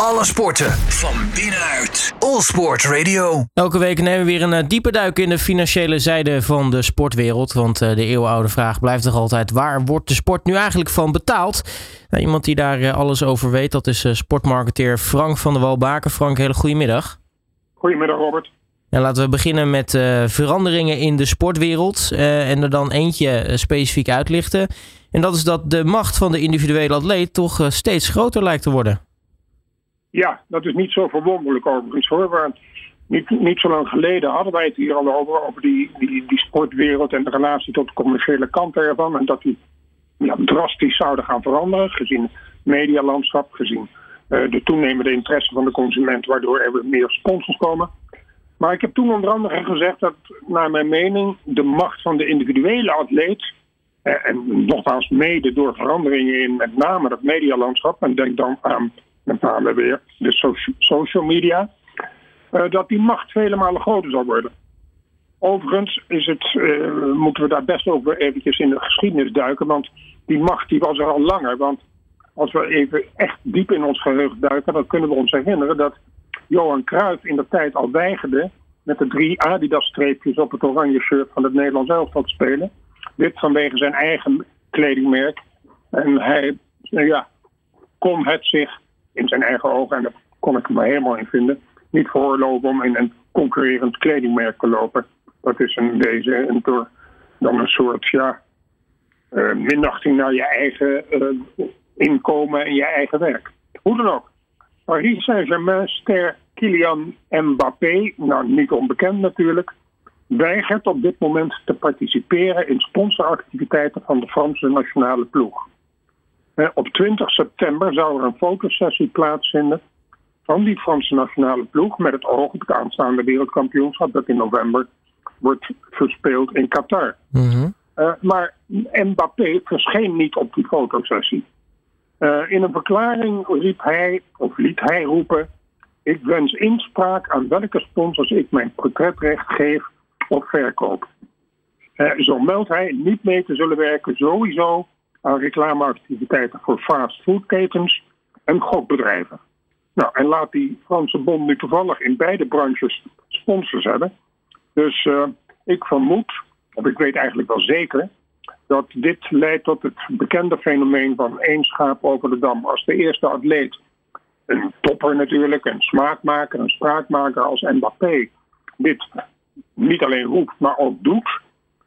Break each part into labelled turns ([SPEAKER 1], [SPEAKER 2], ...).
[SPEAKER 1] Alle sporten van binnenuit. All Sport Radio.
[SPEAKER 2] Elke week nemen we weer een eh, diepe duik in de financiële zijde van de sportwereld. Want eh, de eeuwenoude vraag blijft toch altijd: waar wordt de sport nu eigenlijk van betaald? Nou, iemand die daar eh, alles over weet, dat is sportmarketeer Frank van der Walbaken. Frank, hele goedemiddag.
[SPEAKER 3] Goedemiddag, Robert.
[SPEAKER 2] En laten we beginnen met veranderingen in de sportwereld. en er dan eentje specifiek uitlichten. En dat is dat de macht van de individuele atleet toch steeds groter lijkt te worden.
[SPEAKER 3] Ja, dat is niet zo verwonderlijk overigens hoor. Want niet, niet zo lang geleden hadden wij het hier al over, over die, die, die sportwereld en de relatie tot de commerciële kant ervan. En dat die ja, drastisch zouden gaan veranderen, gezien het medialandschap, gezien uh, de toenemende interesse van de consument, waardoor er weer meer sponsors komen. Maar ik heb toen onder andere gezegd dat, naar mijn mening, de macht van de individuele atleet, eh, en nogmaals mede door veranderingen in met name het medialandschap, en denk dan aan met name weer de social media, uh, dat die macht vele malen groter zal worden. Overigens is het, uh, moeten we daar best over eventjes in de geschiedenis duiken, want die macht die was er al langer. Want als we even echt diep in ons geheugen duiken, dan kunnen we ons herinneren dat Johan Cruijff in de tijd al weigerde met de drie Adidas-streepjes op het oranje shirt van het Nederlands elftal te spelen. Dit vanwege zijn eigen kledingmerk. En hij ja, kon het zich in zijn eigen ogen, en daar kon ik me helemaal in vinden, niet veroorloven om in een concurrerend kledingmerk te lopen. Dat is in deze een door, dan een soort ja, uh, minachting naar je eigen uh, inkomen en je eigen werk. Hoe dan ook. Paris Saint-Germain ster Kylian Mbappé, nou niet onbekend natuurlijk, weigert op dit moment te participeren in sponsoractiviteiten van de Franse nationale ploeg. Op 20 september zou er een fotosessie plaatsvinden van die Franse nationale ploeg met het oog op het aanstaande wereldkampioenschap dat in november wordt verspeeld in Qatar.
[SPEAKER 2] Mhm.
[SPEAKER 3] Uh, maar Mbappé verscheen niet op die fotosessie. Uh, in een verklaring riep hij, of liet hij roepen: Ik wens inspraak aan welke sponsors ik mijn portretrecht geef op verkoop. Uh, zo meldt hij niet mee te zullen werken, sowieso aan reclameactiviteiten voor fastfoodketens en gokbedrijven. Nou, en laat die Franse bond nu toevallig in beide branches sponsors hebben. Dus uh, ik vermoed, of ik weet eigenlijk wel zeker, dat dit leidt tot het bekende fenomeen van één schaap over de dam. Als de eerste atleet, een topper natuurlijk, een smaakmaker, een spraakmaker als Mbappé, dit niet alleen roept, maar ook doet,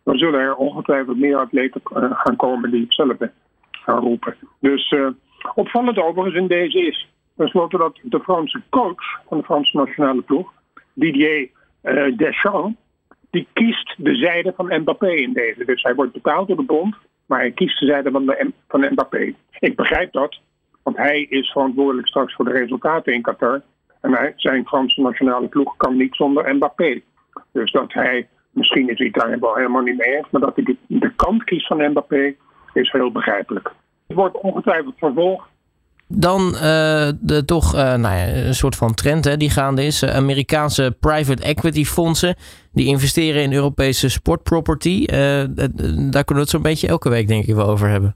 [SPEAKER 3] dan zullen er ongetwijfeld meer atleten uh, gaan komen die hetzelfde gaan roepen. Dus uh, opvallend overigens in deze is tenslotte dat de Franse coach van de Franse nationale ploeg, Didier uh, Deschamps, die kiest de zijde van Mbappé in deze. Dus hij wordt betaald door de bond, maar hij kiest de zijde van, van Mbappé. Ik begrijp dat, want hij is verantwoordelijk straks voor de resultaten in Qatar. En hij, zijn Franse nationale ploeg kan niet zonder Mbappé. Dus dat hij Misschien is hij daar wel helemaal niet mee eens, maar dat hij de, de kant kiest van Mbappé is heel begrijpelijk. Het wordt ongetwijfeld vervolgd.
[SPEAKER 2] Dan uh, de toch uh, nou ja, een soort van trend hè, die gaande is. Uh, Amerikaanse private equity fondsen die investeren in Europese sportproperty. daar kunnen we het zo'n beetje elke week denk ik wel over hebben.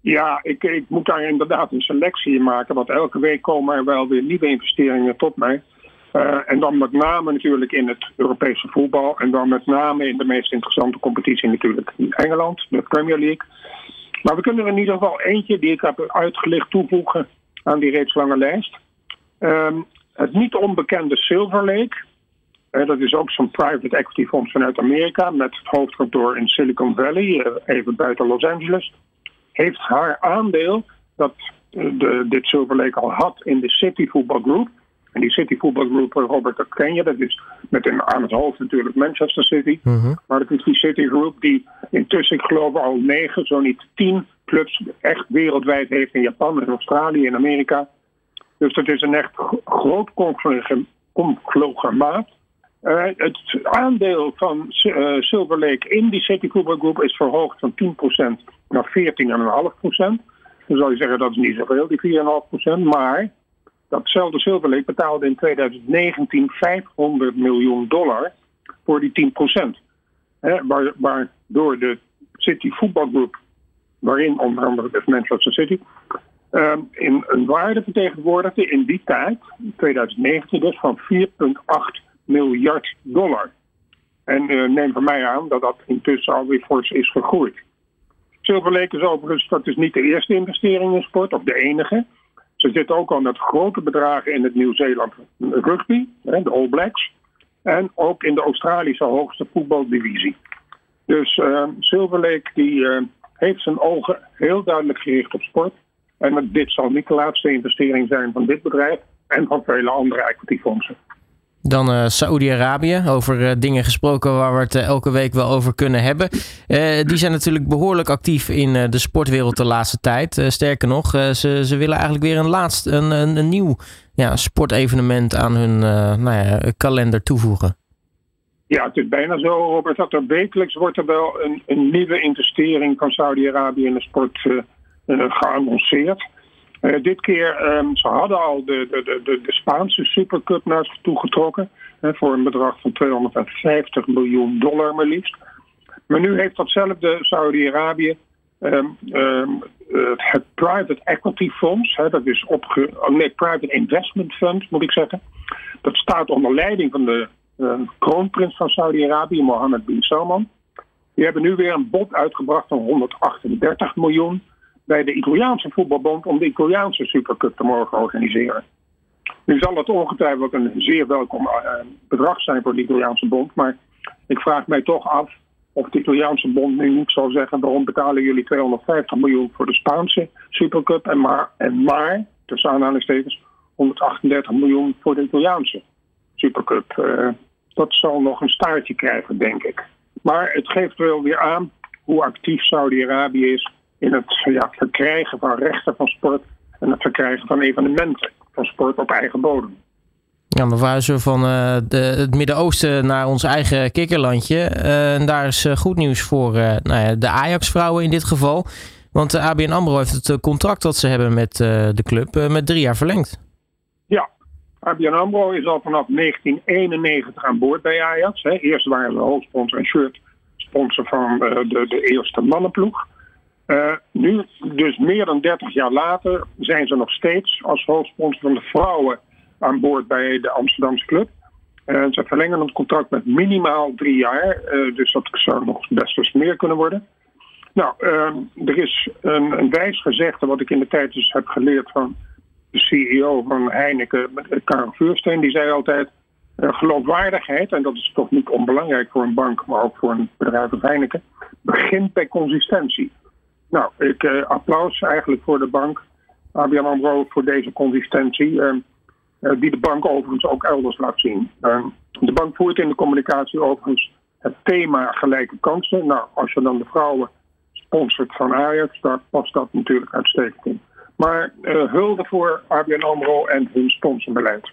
[SPEAKER 3] Ja, ik, ik moet daar inderdaad een selectie in maken. Want elke week komen er wel weer nieuwe investeringen tot mij. Uh, en dan met name natuurlijk in het Europese voetbal. En dan met name in de meest interessante competitie natuurlijk in Engeland, de Premier League. Maar we kunnen er in ieder geval eentje die ik heb uitgelicht toevoegen aan die reeds lange lijst. Um, het niet onbekende Silver Lake. Uh, dat is ook zo'n private equity fonds vanuit Amerika met het hoofdkantoor in Silicon Valley, uh, even buiten Los Angeles. Heeft haar aandeel dat de, dit Silver Lake al had in de City Football Group. En die City Football Group, Robert, dat ken je. Dat is met een, aan het hoofd natuurlijk Manchester City.
[SPEAKER 2] Mm-hmm.
[SPEAKER 3] Maar dat is die City Group die intussen, ik geloof al negen, zo niet tien clubs echt wereldwijd heeft in Japan, in Australië, in Amerika. Dus dat is een echt groot conglomeraat. Uh, het aandeel van uh, Silver Lake in die City Football Group is verhoogd van 10% naar 14,5%. Dan zou je zeggen dat is niet zoveel, die 4,5%. Maar Datzelfde Silver Lake betaalde in 2019 500 miljoen dollar voor die 10 procent. Waar, waardoor de City Football Group, waarin onder andere de Manchester City, ehm, in een waarde vertegenwoordigde in die tijd, 2019 dus, van 4,8 miljard dollar. En uh, neem van mij aan dat dat intussen alweer fors is gegroeid. Silver Lake is overigens, dat is niet de eerste investering in sport, of de enige. Ze zitten ook al met grote bedragen in het Nieuw-Zeeland rugby, de All Blacks. En ook in de Australische hoogste voetbaldivisie. Dus uh, Silver Lake die, uh, heeft zijn ogen heel duidelijk gericht op sport. En dit zal niet de laatste investering zijn van dit bedrijf en van vele andere equityfondsen.
[SPEAKER 2] Dan uh, Saoedi-Arabië, over uh, dingen gesproken waar we het uh, elke week wel over kunnen hebben. die zijn natuurlijk behoorlijk actief in de sportwereld de laatste tijd. sterker nog, ze, ze willen eigenlijk weer een, laatst, een, een, een nieuw ja, sportevenement aan hun nou ja, kalender toevoegen.
[SPEAKER 3] Ja, het is bijna zo, Robert, dat er wekelijks wordt er wel een, een nieuwe investering van Saudi-Arabië in de sport geannonceerd. Uh, dit keer, um, ze hadden al de, de, de, de Spaanse Supercup naar zich toe getrokken. Uh, voor een bedrag van 250 miljoen dollar maar liefst. Maar nu heeft datzelfde Saudi-Arabië um, um, het Private Equity Fonds, hè, dat is opge... Oh nee, Private Investment Fund moet ik zeggen. Dat staat onder leiding van de kroonprins van Saudi-Arabië, Mohammed bin Salman. Die hebben nu weer een bod uitgebracht van 138 miljoen bij de Italiaanse voetbalbond om de Italiaanse Supercup te mogen organiseren. Nu zal dat ongetwijfeld een zeer welkom uh, bedrag zijn voor de Italiaanse bond, maar ik vraag mij toch af of de Italiaanse bond nu niet zal zeggen waarom betalen jullie 250 miljoen voor de Spaanse Supercup en maar, en maar tussen aanhalingstekens 138 miljoen voor de Italiaanse Supercup. Uh, dat zal nog een staartje krijgen, denk ik. Maar het geeft wel weer aan hoe actief Saudi-Arabië is in het ja, verkrijgen van rechten van sport en het verkrijgen van evenementen van sport op eigen bodem.
[SPEAKER 2] Ja, we verhuizen van uh, de, het Midden-Oosten naar ons eigen kikkerlandje. Uh, en daar is uh, goed nieuws voor nou ja, de Ajax-vrouwen in dit geval. Want de ABN AMRO heeft het contract dat ze hebben met de club met drie jaar verlengd.
[SPEAKER 3] Ja, ABN AMRO is al vanaf 1991 aan boord bij Ajax. Hè. Eerst waren ze hoofdsponsor en shirt sponsor van de, de eerste mannenploeg. Uh, nu, dus meer dan 30 jaar later, zijn ze nog steeds als hoofdsponsor van de vrouwen aan boord bij de Amsterdamse club. Uh, ze verlengen het contract met minimaal drie jaar, uh, dus dat zou nog best eens meer kunnen worden. Nou, er is een, een wijs gezegde wat ik in de tijd dus heb geleerd van de CEO van Heineken, Karel Vuursteen. Die zei altijd, geloofwaardigheid, en dat is toch niet onbelangrijk voor een bank, maar ook voor een bedrijf als Heineken, begint bij consistentie. Nou, ik uh, applaus eigenlijk voor de bank, ABN AMRO, voor deze consistentie. Uh, die de bank overigens ook elders laat zien. Ehm, de bank voert in de communicatie overigens het thema gelijke kansen. Nou, als je dan de vrouwen sponsort van Ajax, dan past dat natuurlijk uitstekend in. Maar uh, hulde voor ABN AMRO en hun sponsorbeleid.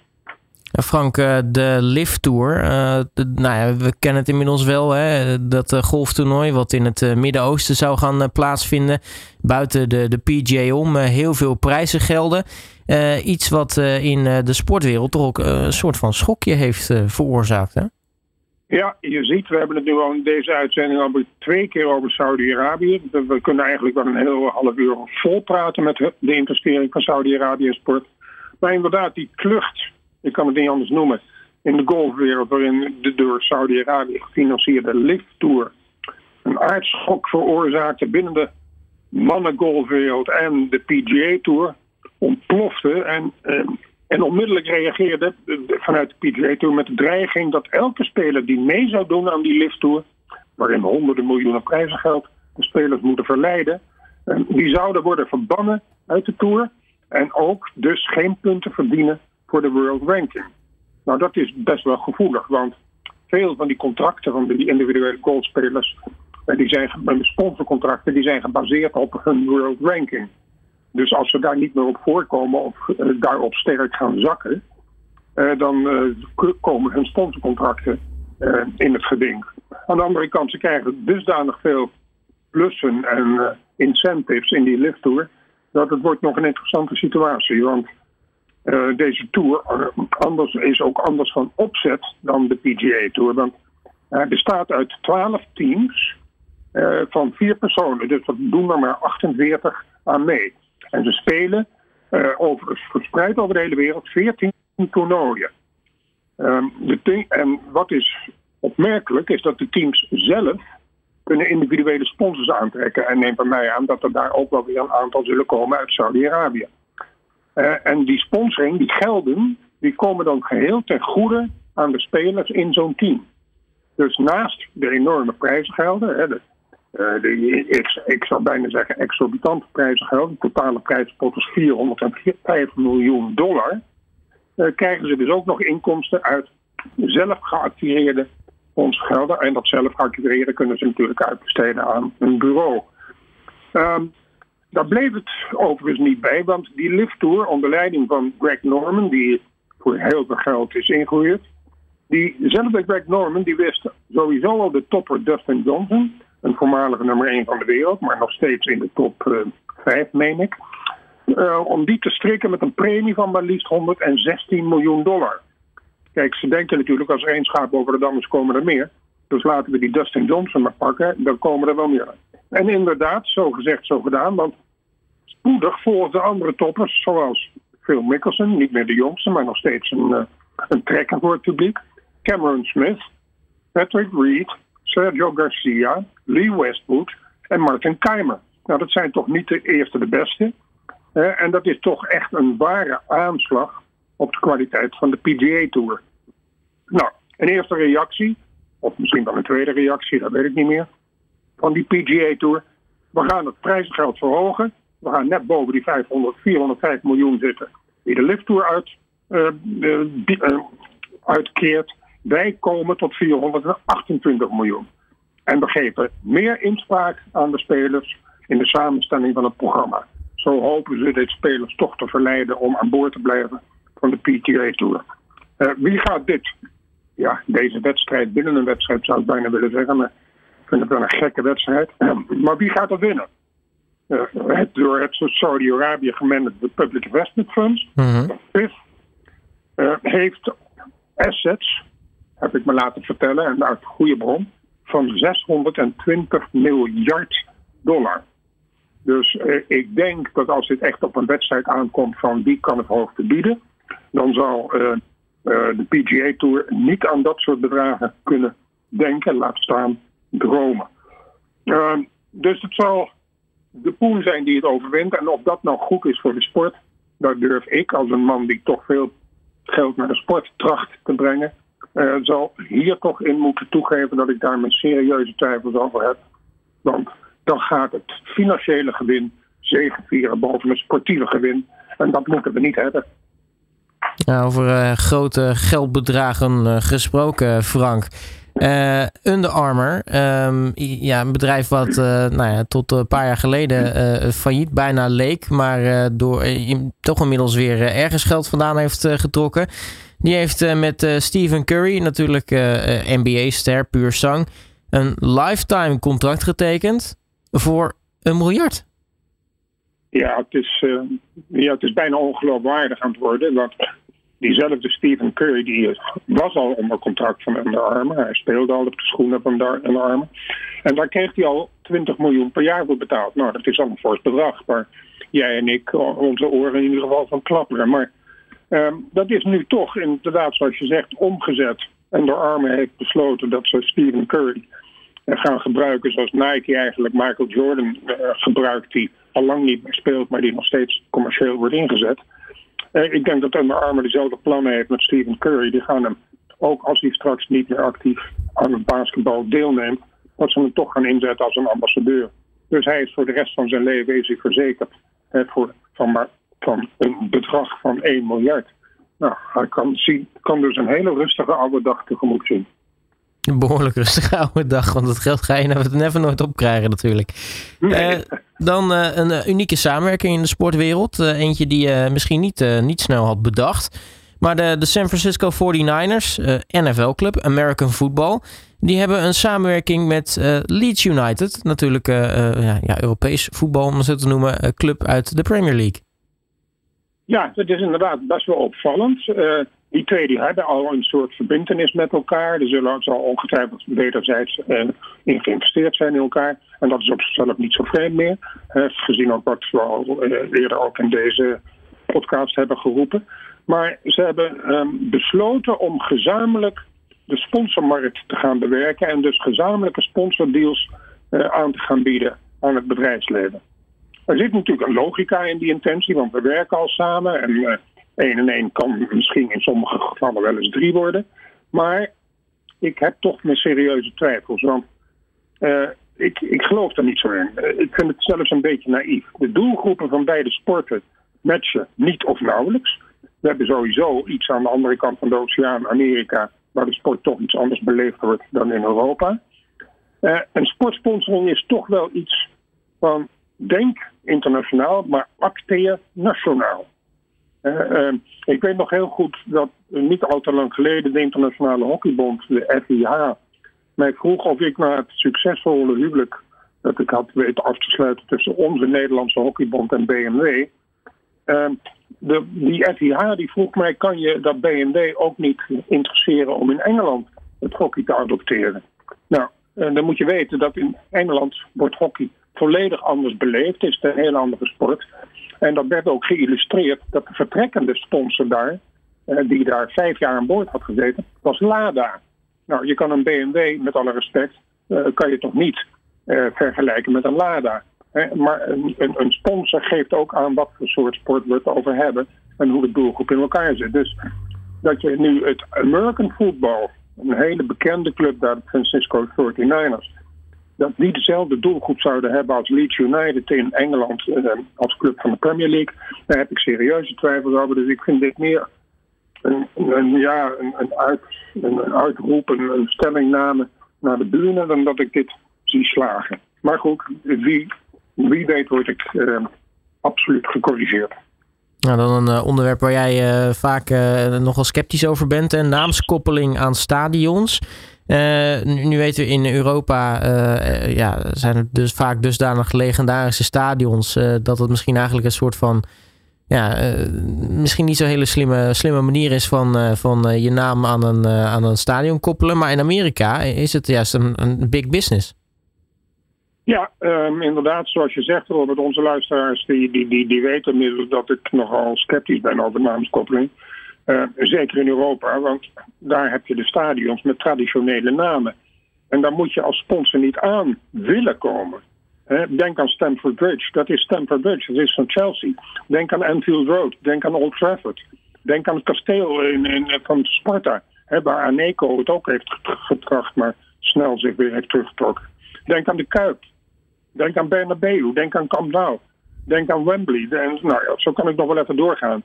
[SPEAKER 2] Frank, eh, de Lift Tour. Uh, nou ja, we kennen het inmiddels wel. Hè? Dat uh, golftoernooi wat in het Midden-Oosten zou gaan plaatsvinden. Buiten de, de PGA om. heel veel prijzen gelden. iets wat in de sportwereld toch ook een soort van schokje heeft veroorzaakt. Hè?
[SPEAKER 3] Ja, je ziet, we hebben het nu al in deze uitzending al twee keer over Saudi-Arabië. We kunnen eigenlijk wel een heel half uur vol praten met de investering van Saudi-Arabië in sport. Maar inderdaad, die klucht ik kan het niet anders noemen, in de golfwereld waarin de door Saudi-Arabië gefinancierde Lift Tour een aardschok veroorzaakte binnen de mannengolfwereld en de PGA Tour ontplofte en, eh, en onmiddellijk reageerde vanuit de PGA Tour met de dreiging dat elke speler die mee zou doen aan die Lift Tour, waarin honderden miljoenen prijzen geld de spelers moeten verleiden, eh, die zouden worden verbannen uit de Tour en ook dus geen punten verdienen voor de World Ranking. Nou, dat is best wel gevoelig, want veel van die contracten van die individuele golfspelers, eh, die zijn, de sponsorcontracten, die zijn gebaseerd op hun World Ranking. Dus als ze daar niet meer op voorkomen of uh, daarop sterk gaan zakken, uh, dan komen hun sponsorcontracten in het geding. Aan de andere kant, ze krijgen dusdanig veel plussen en incentives in die lift tour, dat het wordt nog een interessante situatie. Want uh, deze tour anders, is ook anders van opzet dan de PGA Tour. Want hij bestaat uit 12 teams uh, van vier personen. Dus dat doen er maar 48 aan mee. En ze spelen uh, over, verspreid over de hele wereld 14 toernooien. Um, en wat is opmerkelijk is dat de teams zelf kunnen individuele sponsors aantrekken. En neem bij mij aan dat er daar ook wel weer een aantal zullen komen uit Saudi-Arabië. Uh, en die sponsoring, die gelden, die komen dan geheel ten goede aan de spelers in zo'n team. Dus naast de enorme prijzengelden, hè, de, de, ik, ik, zou bijna zeggen exorbitante prijzengelden, de totale prijzenpot is 405 miljoen dollar, uh, krijgen ze dus ook nog inkomsten uit zelf geactiveerde gelden. En dat zelf activeren kunnen ze natuurlijk uitbesteden aan een bureau. Um, daar bleef het overigens niet bij, want die lifttour onder leiding van Greg Norman, die voor heel veel geld is ingehuurd, diezelfde Greg Norman die wist sowieso al de topper Dustin Johnson, een voormalige nummer 1 van de wereld, maar nog steeds in de top uh, 5, meen ik. Uh, om die te strikken met een premie van maar liefst 116 miljoen dollar. Kijk, ze denken natuurlijk als er één schaap over de dam is, komen er meer. Dus laten we die Dustin Johnson maar pakken, dan komen er wel meer. En inderdaad, zo gezegd, zo gedaan. Want spoedig volgden andere toppers, zoals Phil Mickelson, niet meer de jongste, maar nog steeds een, uh, een trekker voor het publiek. Cameron Smith, Patrick Reed, Sergio Garcia, Lee Westwood en Martin Keimer. Nou, dat zijn toch niet de eerste de beste. En dat is toch echt een ware aanslag op de kwaliteit van de PGA Tour. Nou, een eerste reactie, of misschien wel een tweede reactie, dat weet ik niet meer, van die PGA Tour. We gaan het prijsgeld verhogen. We gaan net boven die 500, 405 miljoen zitten die de Lift Tour uit, uh, uh, uitkeert. Wij komen tot 428 miljoen. En we geven meer inspraak aan de spelers in de samenstelling van het programma. Zo hopen ze de spelers toch te verleiden om aan boord te blijven van de PTA Tour. Uh, wie gaat dit ja, deze wedstrijd, binnen een wedstrijd zou ik bijna willen zeggen, maar ik vind het wel een gekke wedstrijd. maar wie gaat er winnen? Het door het Saudi-Arabië gemanagde Public Investment Funds, PIF, uh, heeft assets, heb ik me laten vertellen, en uit goede bron, van 620 miljard dollar. Dus uh, ik denk dat als dit echt op een wedstrijd aankomt van wie kan het hoogste bieden, dan zal eh, de PGA Tour niet aan dat soort bedragen kunnen denken, laat staan dromen. Uh, dus het zal de pool zijn die het overwint. En of dat nou goed is voor de sport, dat durf ik als een man die toch veel geld naar de sport tracht te brengen, uh, zal hier toch in moeten toegeven dat ik daar mijn serieuze twijfels over heb. Want dan gaat het financiële gewin zegenvieren boven het sportieve gewin. En dat moeten we niet hebben.
[SPEAKER 2] Ja, over uh, grote geldbedragen uh, gesproken, Frank. Uh, Under Armour, um, ja, een bedrijf wat nou ja, tot een paar jaar geleden failliet bijna leek, maar door toch inmiddels weer ergens geld vandaan heeft getrokken. Die heeft met Stephen Curry, natuurlijk NBA-ster, puur zang, een lifetime contract getekend voor een miljard.
[SPEAKER 3] Ja, het is, ja, het is bijna ongeloofwaardig aan het worden. Want diezelfde Stephen Curry die was al onder contract van Under Armour. Hij speelde al op de schoenen van Under Armour. En daar kreeg hij al 20 miljoen per jaar voor betaald. Nou, dat is al een fors bedrag. Waar jij en ik onze oren in ieder geval van klapperen. Maar um, dat is nu toch inderdaad, zoals je zegt, omgezet. Under Armour heeft besloten dat ze Stephen Curry gaan gebruiken zoals Nike eigenlijk Michael Jordan uh, gebruikt. Die al lang niet meer speelt, maar die nog steeds commercieel wordt ingezet. Eh, ik denk dat Under Armour dezelfde plannen heeft met Stephen Curry. Die gaan hem, ook als hij straks niet meer actief aan het basketbal deelneemt, dat ze hem toch gaan inzetten als een ambassadeur. Dus hij is voor de rest van zijn leven is verzekerd voor, van, maar, van een bedrag van 1 miljard. Nou, hij kan, zien, kan dus een hele rustige oude dag tegemoet zien.
[SPEAKER 2] Een behoorlijk rustige oude dag, want het geld ga je nou never nooit opkrijgen natuurlijk. Nee. Uh, dan uh, een uh, unieke samenwerking in de sportwereld. eentje die je misschien niet, niet snel had bedacht. Maar de, de San Francisco 49ers, NFL-club, American Football... die hebben een samenwerking met Leeds United. Natuurlijk ja, ja, Europees voetbal, om het zo te noemen, club uit de Premier League.
[SPEAKER 3] Ja, dat is inderdaad best wel opvallend. Die twee die hebben al een soort verbindenis met elkaar. Er zullen, zal ongetwijfeld wederzijds uh, in geïnvesteerd zijn in elkaar. En dat is op zichzelf niet zo vreemd meer. Gezien ook wat we al eerder ook in deze podcast hebben geroepen. Maar ze hebben um, besloten om gezamenlijk de sponsormarkt te gaan bewerken. En dus gezamenlijke sponsordeals aan te gaan bieden aan het bedrijfsleven. Er zit natuurlijk een logica in die intentie, want we werken al samen. En uh, één en één kan misschien in sommige gevallen wel eens drie worden. Maar ik heb toch mijn serieuze twijfels. Want uh, ik, ik geloof er niet zo in. Uh, ik vind het zelfs een beetje naïef. De doelgroepen van beide sporten matchen niet of nauwelijks. We hebben sowieso iets aan de andere kant van de oceaan, Amerika, waar de sport toch iets anders beleefd wordt dan in Europa. Uh, en sportsponsoring is toch wel iets van denk internationaal, maar acteer nationaal. Uh, uh, ik weet nog heel goed dat niet al te lang geleden de Internationale Hockeybond, de FIH, mij vroeg of ik na het succesvolle huwelijk dat ik had weten af te sluiten tussen onze Nederlandse Hockeybond en BMW. Uh, de, die FIH die vroeg mij: kan je dat BMW ook niet interesseren om in Engeland het hockey te adopteren? Nou, dan moet je weten dat in Engeland wordt hockey volledig anders beleefd. Het is een heel andere sport. En dat werd ook geïllustreerd dat de vertrekkende sponsor daar, eh, die daar vijf jaar aan boord had gezeten, was Lada. Nou, je kan een BMW, met alle respect, uh, kan je toch niet uh, vergelijken met een Lada. Maar een, sponsor geeft ook aan wat voor soort sport we het over hebben en hoe de doelgroep in elkaar zit. Dus dat je nu het American Football, een hele bekende club daar, de Francisco 49ers, dat die dezelfde doelgroep zouden hebben als Leeds United in Engeland uh, als club van de Premier League. Daar heb ik serieuze twijfels over. Dus ik vind dit meer een, ja, een, uit, een, uitroep, een, stellingname naar de bühne dan dat ik dit zie slagen. Maar goed, wie, wie weet word ik uh, absoluut gecorrigeerd.
[SPEAKER 2] Nou, dan een uh, onderwerp waar jij uh, vaak uh, nogal sceptisch over bent. Een naamskoppeling aan stadions. Nu, weten we in Europa ja, zijn er dus vaak dusdanig legendarische stadions dat het misschien eigenlijk een soort van ja, misschien niet zo'n hele slimme, slimme manier is van, van je naam aan een, aan een stadion koppelen. Maar in Amerika is het juist een big business.
[SPEAKER 3] Ja, um, inderdaad, zoals je zegt, Robert, onze luisteraars die, die, die, die weten inmiddels dat ik nogal sceptisch ben over naamskoppeling. Uh, zeker in Europa, want daar heb je de stadions met traditionele namen. En daar moet je als sponsor niet aan willen komen. denk aan Stamford Bridge, dat is Stamford Bridge, dat is van Chelsea. Denk aan Anfield Road, denk aan Old Trafford. Denk aan het kasteel in, in, van Sparta, waar Aneco het ook heeft getracht, maar snel zich weer heeft teruggetrokken. Denk aan de Kuip, denk aan Bernabeu, denk aan Camp Nou, denk aan Wembley. En, nou ja, zo kan ik nog wel even doorgaan.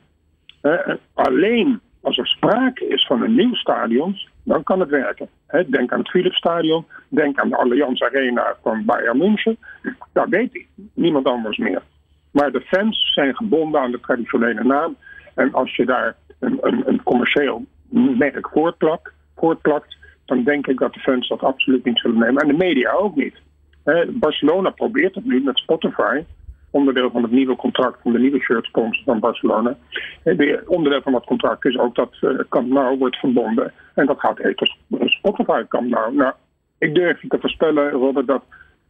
[SPEAKER 3] Uh, alleen als er sprake is van een nieuw stadion, dan kan het werken. Denk aan het Philipsstadion, denk aan de Allianz Arena van Bayern München. Dat weet niemand anders meer. Maar de fans zijn gebonden aan de traditionele naam. En als je daar een, een, een commercieel merk voortplakt, voortplakt, dan denk ik dat de fans dat absoluut niet zullen nemen. En de media ook niet. He, Barcelona probeert het nu met Spotify onderdeel van het nieuwe contract van de nieuwe shirtsponsor van Barcelona. De onderdeel van dat contract is ook dat uh, Camp Nou wordt verbonden. En dat gaat heten Spotify Camp Nou. Nou, ik durf je te voorspellen, Robert, dat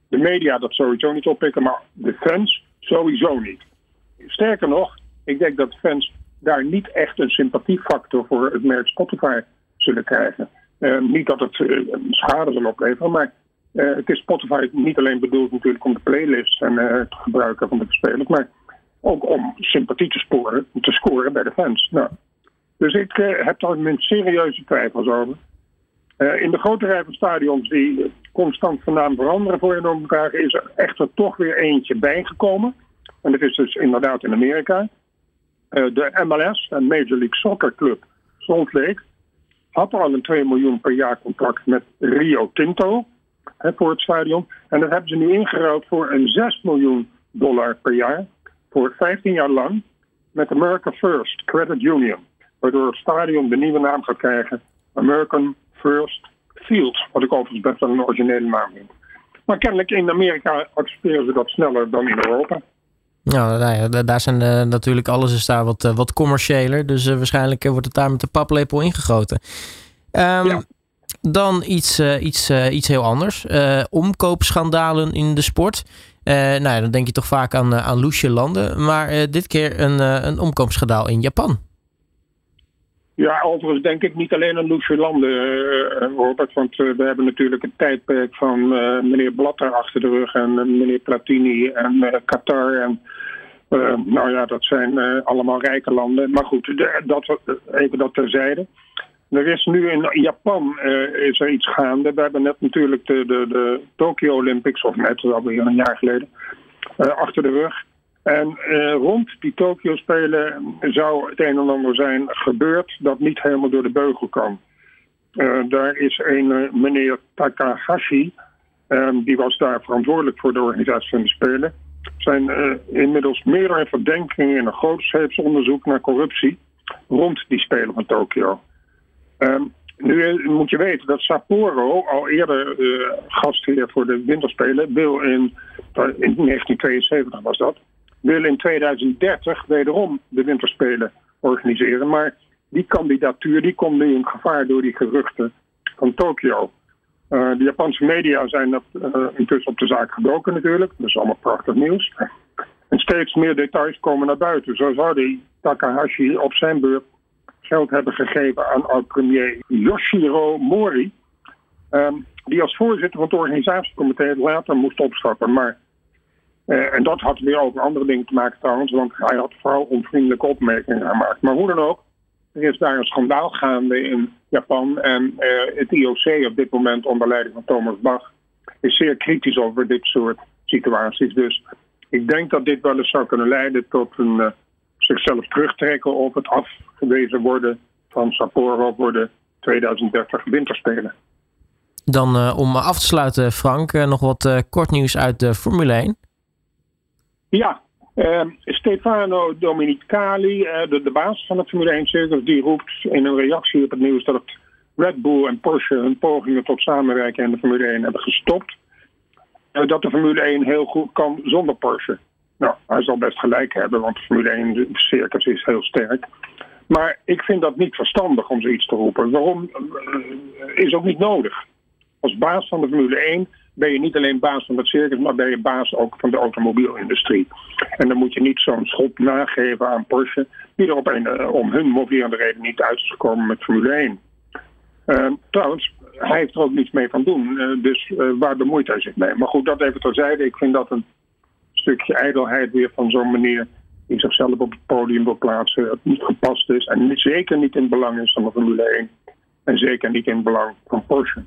[SPEAKER 3] de media dat sowieso niet oppikken, maar de fans sowieso niet. Sterker nog, ik denk dat fans daar niet echt een sympathiefactor voor het merk Spotify zullen krijgen. Niet dat het uh, schade zal opleveren, maar uh, het is Spotify niet alleen bedoeld natuurlijk om de playlists en uh, te gebruiken van de spelers, maar ook om sympathie te, sporen, te scoren bij de fans. Nou, dus ik uh, heb daar mijn serieuze twijfels over. in de grote rij van stadions die constant van naam veranderen voor je elkaar, is er echter toch weer eentje bijgekomen. En dat is dus inderdaad in Amerika. de MLS, een Major League Soccer Club, Salt Lake, had al een 2 miljoen per jaar contract met Rio Tinto hè, voor het stadion. En dat hebben ze nu ingeruild voor een 6 miljoen dollar per jaar. Voor 15 jaar lang. Met America First Credit Union. Waardoor het stadion de nieuwe naam gaat krijgen. American First Field. Wat ik overigens best wel een originele naam vind. Maar kennelijk in Amerika accepteren ze dat sneller dan in Europa.
[SPEAKER 2] Nou, nou ja, daar zijn uh, natuurlijk alles is daar wat, uh, wat commerciëler. Dus uh, waarschijnlijk wordt het daar met de paplepel ingegoten. Um, ja. Dan iets, iets, iets heel anders. omkoopschandalen in de sport. nou ja, dan denk je toch vaak aan, aan loesje landen. Maar dit keer een, een omkoopschandaal in Japan.
[SPEAKER 3] Ja, overigens denk ik niet alleen aan loesje landen, Robert. Want we hebben natuurlijk het tijdperk van meneer Blatter achter de rug. En meneer Platini en Qatar en nou ja, dat zijn allemaal rijke landen. Maar goed, dat, even dat terzijde. Er is nu in Japan uh, is er iets gaande. We hebben net natuurlijk de, de, de Tokyo Olympics, of net alweer een jaar geleden, achter de rug. En rond die Tokyo Spelen zou het een en ander zijn gebeurd dat niet helemaal door de beugel kan. daar is een meneer Takahashi, die was daar verantwoordelijk voor de organisatie van de Spelen zijn inmiddels meerdere verdenkingen in een grootschepsonderzoek naar corruptie rond die Spelen van Tokio. Um, nu eh, moet je weten dat Sapporo, al eerder uh, gastheer voor de winterspelen, wil in, in 1972 was dat, wil in 2030 wederom de winterspelen organiseren. Maar die kandidatuur die komt nu in gevaar door die geruchten van Tokio. Uh, de Japanse media zijn dat, intussen op de zaak gebroken natuurlijk. Dat is allemaal prachtig nieuws. En steeds meer details komen naar buiten. Zo zou die Takahashi op zijn beurt geld hebben gegeven aan oud-premier Yoshiro Mori. Um, die als voorzitter van het organisatiecomité later moest opstappen. Maar, uh, en dat had weer over andere dingen te maken trouwens. Want hij had vooral onvriendelijke opmerkingen gemaakt. Maar hoe dan ook, er is daar een schandaal gaande in Japan. En uh, het IOC op dit moment onder leiding van Thomas Bach is zeer kritisch over dit soort situaties. Dus ik denk dat dit wel eens zou kunnen leiden tot een uh, zichzelf terugtrekken op het afgewezen worden van Sapporo voor de 2030 winterspelen.
[SPEAKER 2] Dan uh, om af te sluiten, Frank, nog wat kort nieuws uit de Formule 1.
[SPEAKER 3] Ja, uh, Stefano Dominicali, de, de baas van het Formule 1 circus, die roept in een reactie op het nieuws dat het Red Bull en Porsche hun pogingen tot samenwerken in de Formule 1 hebben gestopt. Dat de Formule 1 heel goed kan zonder Porsche. Nou, hij zal best gelijk hebben, want Formule 1 circus is heel sterk. Maar ik vind dat niet verstandig om zoiets te roepen. Waarom? is ook niet nodig. Als baas van de Formule 1 ben je niet alleen baas van het circus, maar ben je baas ook van de automobielindustrie. En dan moet je niet zo'n schop nageven aan Porsche, die er op een, uh, om hun mobiele reden niet uit is gekomen met Formule 1. Uh, eh, trouwens, hij heeft er ook niets mee van doen, dus waar bemoeit hij zich mee? Maar goed, dat even terzijde. Ik vind dat een stukje ijdelheid weer van zo'n meneer die zichzelf op het podium wil plaatsen, het niet gepast is en zeker niet in belang is van de Formule 1 en zeker niet in belang van Porsche.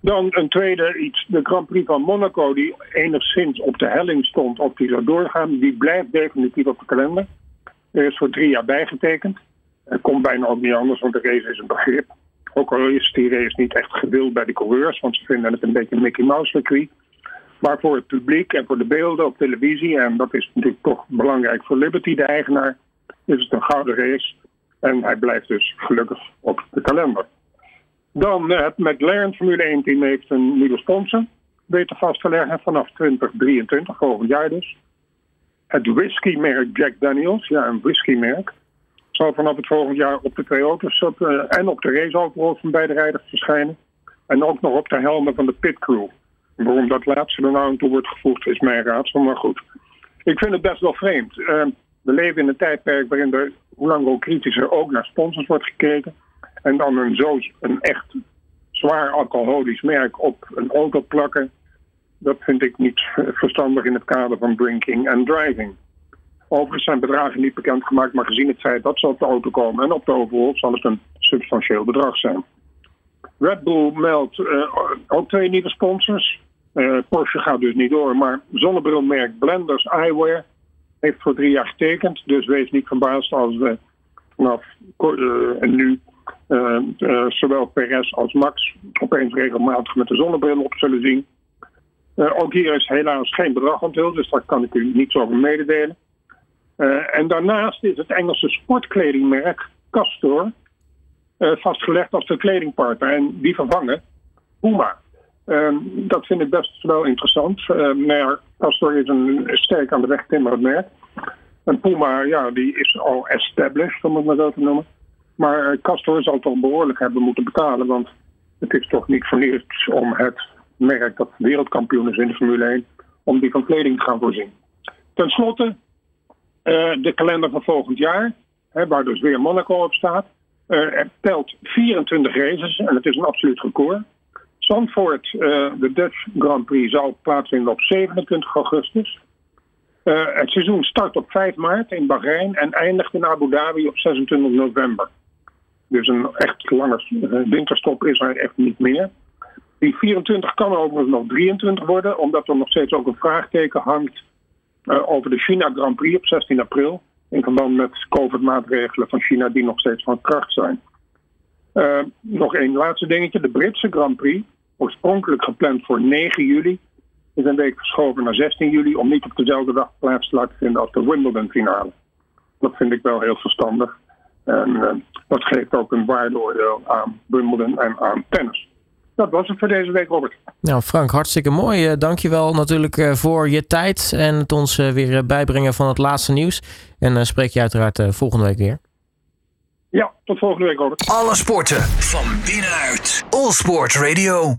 [SPEAKER 3] Dan een tweede iets, de Grand Prix van Monaco, die enigszins op de helling stond of die zou doorgaan, die blijft definitief op de kalender. Er is voor drie jaar bijgetekend. Het komt bijna ook niet anders, want de race is een begrip. Ook al is die race niet echt gewild bij de coureurs, want ze vinden het een beetje een Mickey Mouse circuit. Maar voor het publiek en voor de beelden op televisie, en dat is natuurlijk toch belangrijk voor Liberty, de eigenaar, is het een gouden race. En hij blijft dus gelukkig op de kalender. Dan uh, het McLaren Formule 1 team heeft een nieuwe sponsor weten vast te leggen vanaf 2023, volgend jaar dus. Het whiskymerk Jack Daniels, ja een whiskymerk, zal vanaf het volgend jaar op de twee auto's en op de raceauto's van beide rijders verschijnen. En ook nog op de helmen van de pitcrew. Waarom dat laatste er nou aan toe wordt gevoegd is mijn raadsel, maar goed. Ik vind het best wel vreemd. Uh, we leven in een tijdperk waarin er hoe lang ook kritischer ook naar sponsors wordt gekeken. En dan een, zo, een echt zwaar alcoholisch merk op een auto plakken. Dat vind ik niet verstandig in het kader van drinking en driving. Overigens zijn bedragen niet bekendgemaakt, maar gezien het feit dat ze op de auto komen en op de overal zal het een substantieel bedrag zijn. Red Bull meldt ook twee nieuwe sponsors. Uh, Porsche gaat dus niet door, maar zonnebrilmerk Blenders Eyewear heeft voor drie jaar getekend. Dus wees niet verbaasd als we vanaf uh, en nu uh, zowel Perez als Max opeens regelmatig met de zonnebril op zullen zien. Ook hier is helaas geen bedrag onthuld, dus daar kan ik u niets over mededelen. en daarnaast is het Engelse sportkledingmerk Castor vastgelegd als de kledingpartner en die vervangen Puma. Ehm, dat vind ik best wel interessant. Uh, maar Castor is een sterk aan de weg timmerend merk. En Puma, ja, die is al established, om het maar zo te noemen. Maar Castor zal toch behoorlijk hebben moeten betalen. Want het is toch niet voor niets om het merk dat wereldkampioen is in de Formule 1, om die van kleding te gaan voorzien. Ten slotte, uh, de kalender van volgend jaar, hè, waar dus weer Monaco op staat. Telt 24 races en het is een absoluut record. Zandvoort, uh, de Dutch Grand Prix, zal plaatsvinden op 27 augustus. Uh, het seizoen start op 5 maart in Bahrein en eindigt in Abu Dhabi op 26 november. Dus een echt lange winterstop is er echt niet meer. Die 24 kan overigens nog 23 worden, omdat er nog steeds ook een vraagteken hangt over de China Grand Prix op 16 april. In verband met COVID-maatregelen van China die nog steeds van kracht zijn. Nog één laatste dingetje. De Britse Grand Prix, oorspronkelijk gepland voor 9 juli, is een week verschoven naar 16 juli om niet op dezelfde dag plaats te laten vinden als de Wimbledon finale. Dat vind ik wel heel verstandig. En uh, dat geeft ook een waardeoordeel aan Wimbledon en aan tennis. Dat was het voor deze week, Robert.
[SPEAKER 2] Nou, Frank, hartstikke mooi. Dankjewel natuurlijk voor je tijd en het ons weer bijbrengen van het laatste nieuws. En spreek je uiteraard volgende week weer.
[SPEAKER 3] Ja, tot volgende week, Robert.
[SPEAKER 1] Alle sporten van binnenuit. All Sport Radio.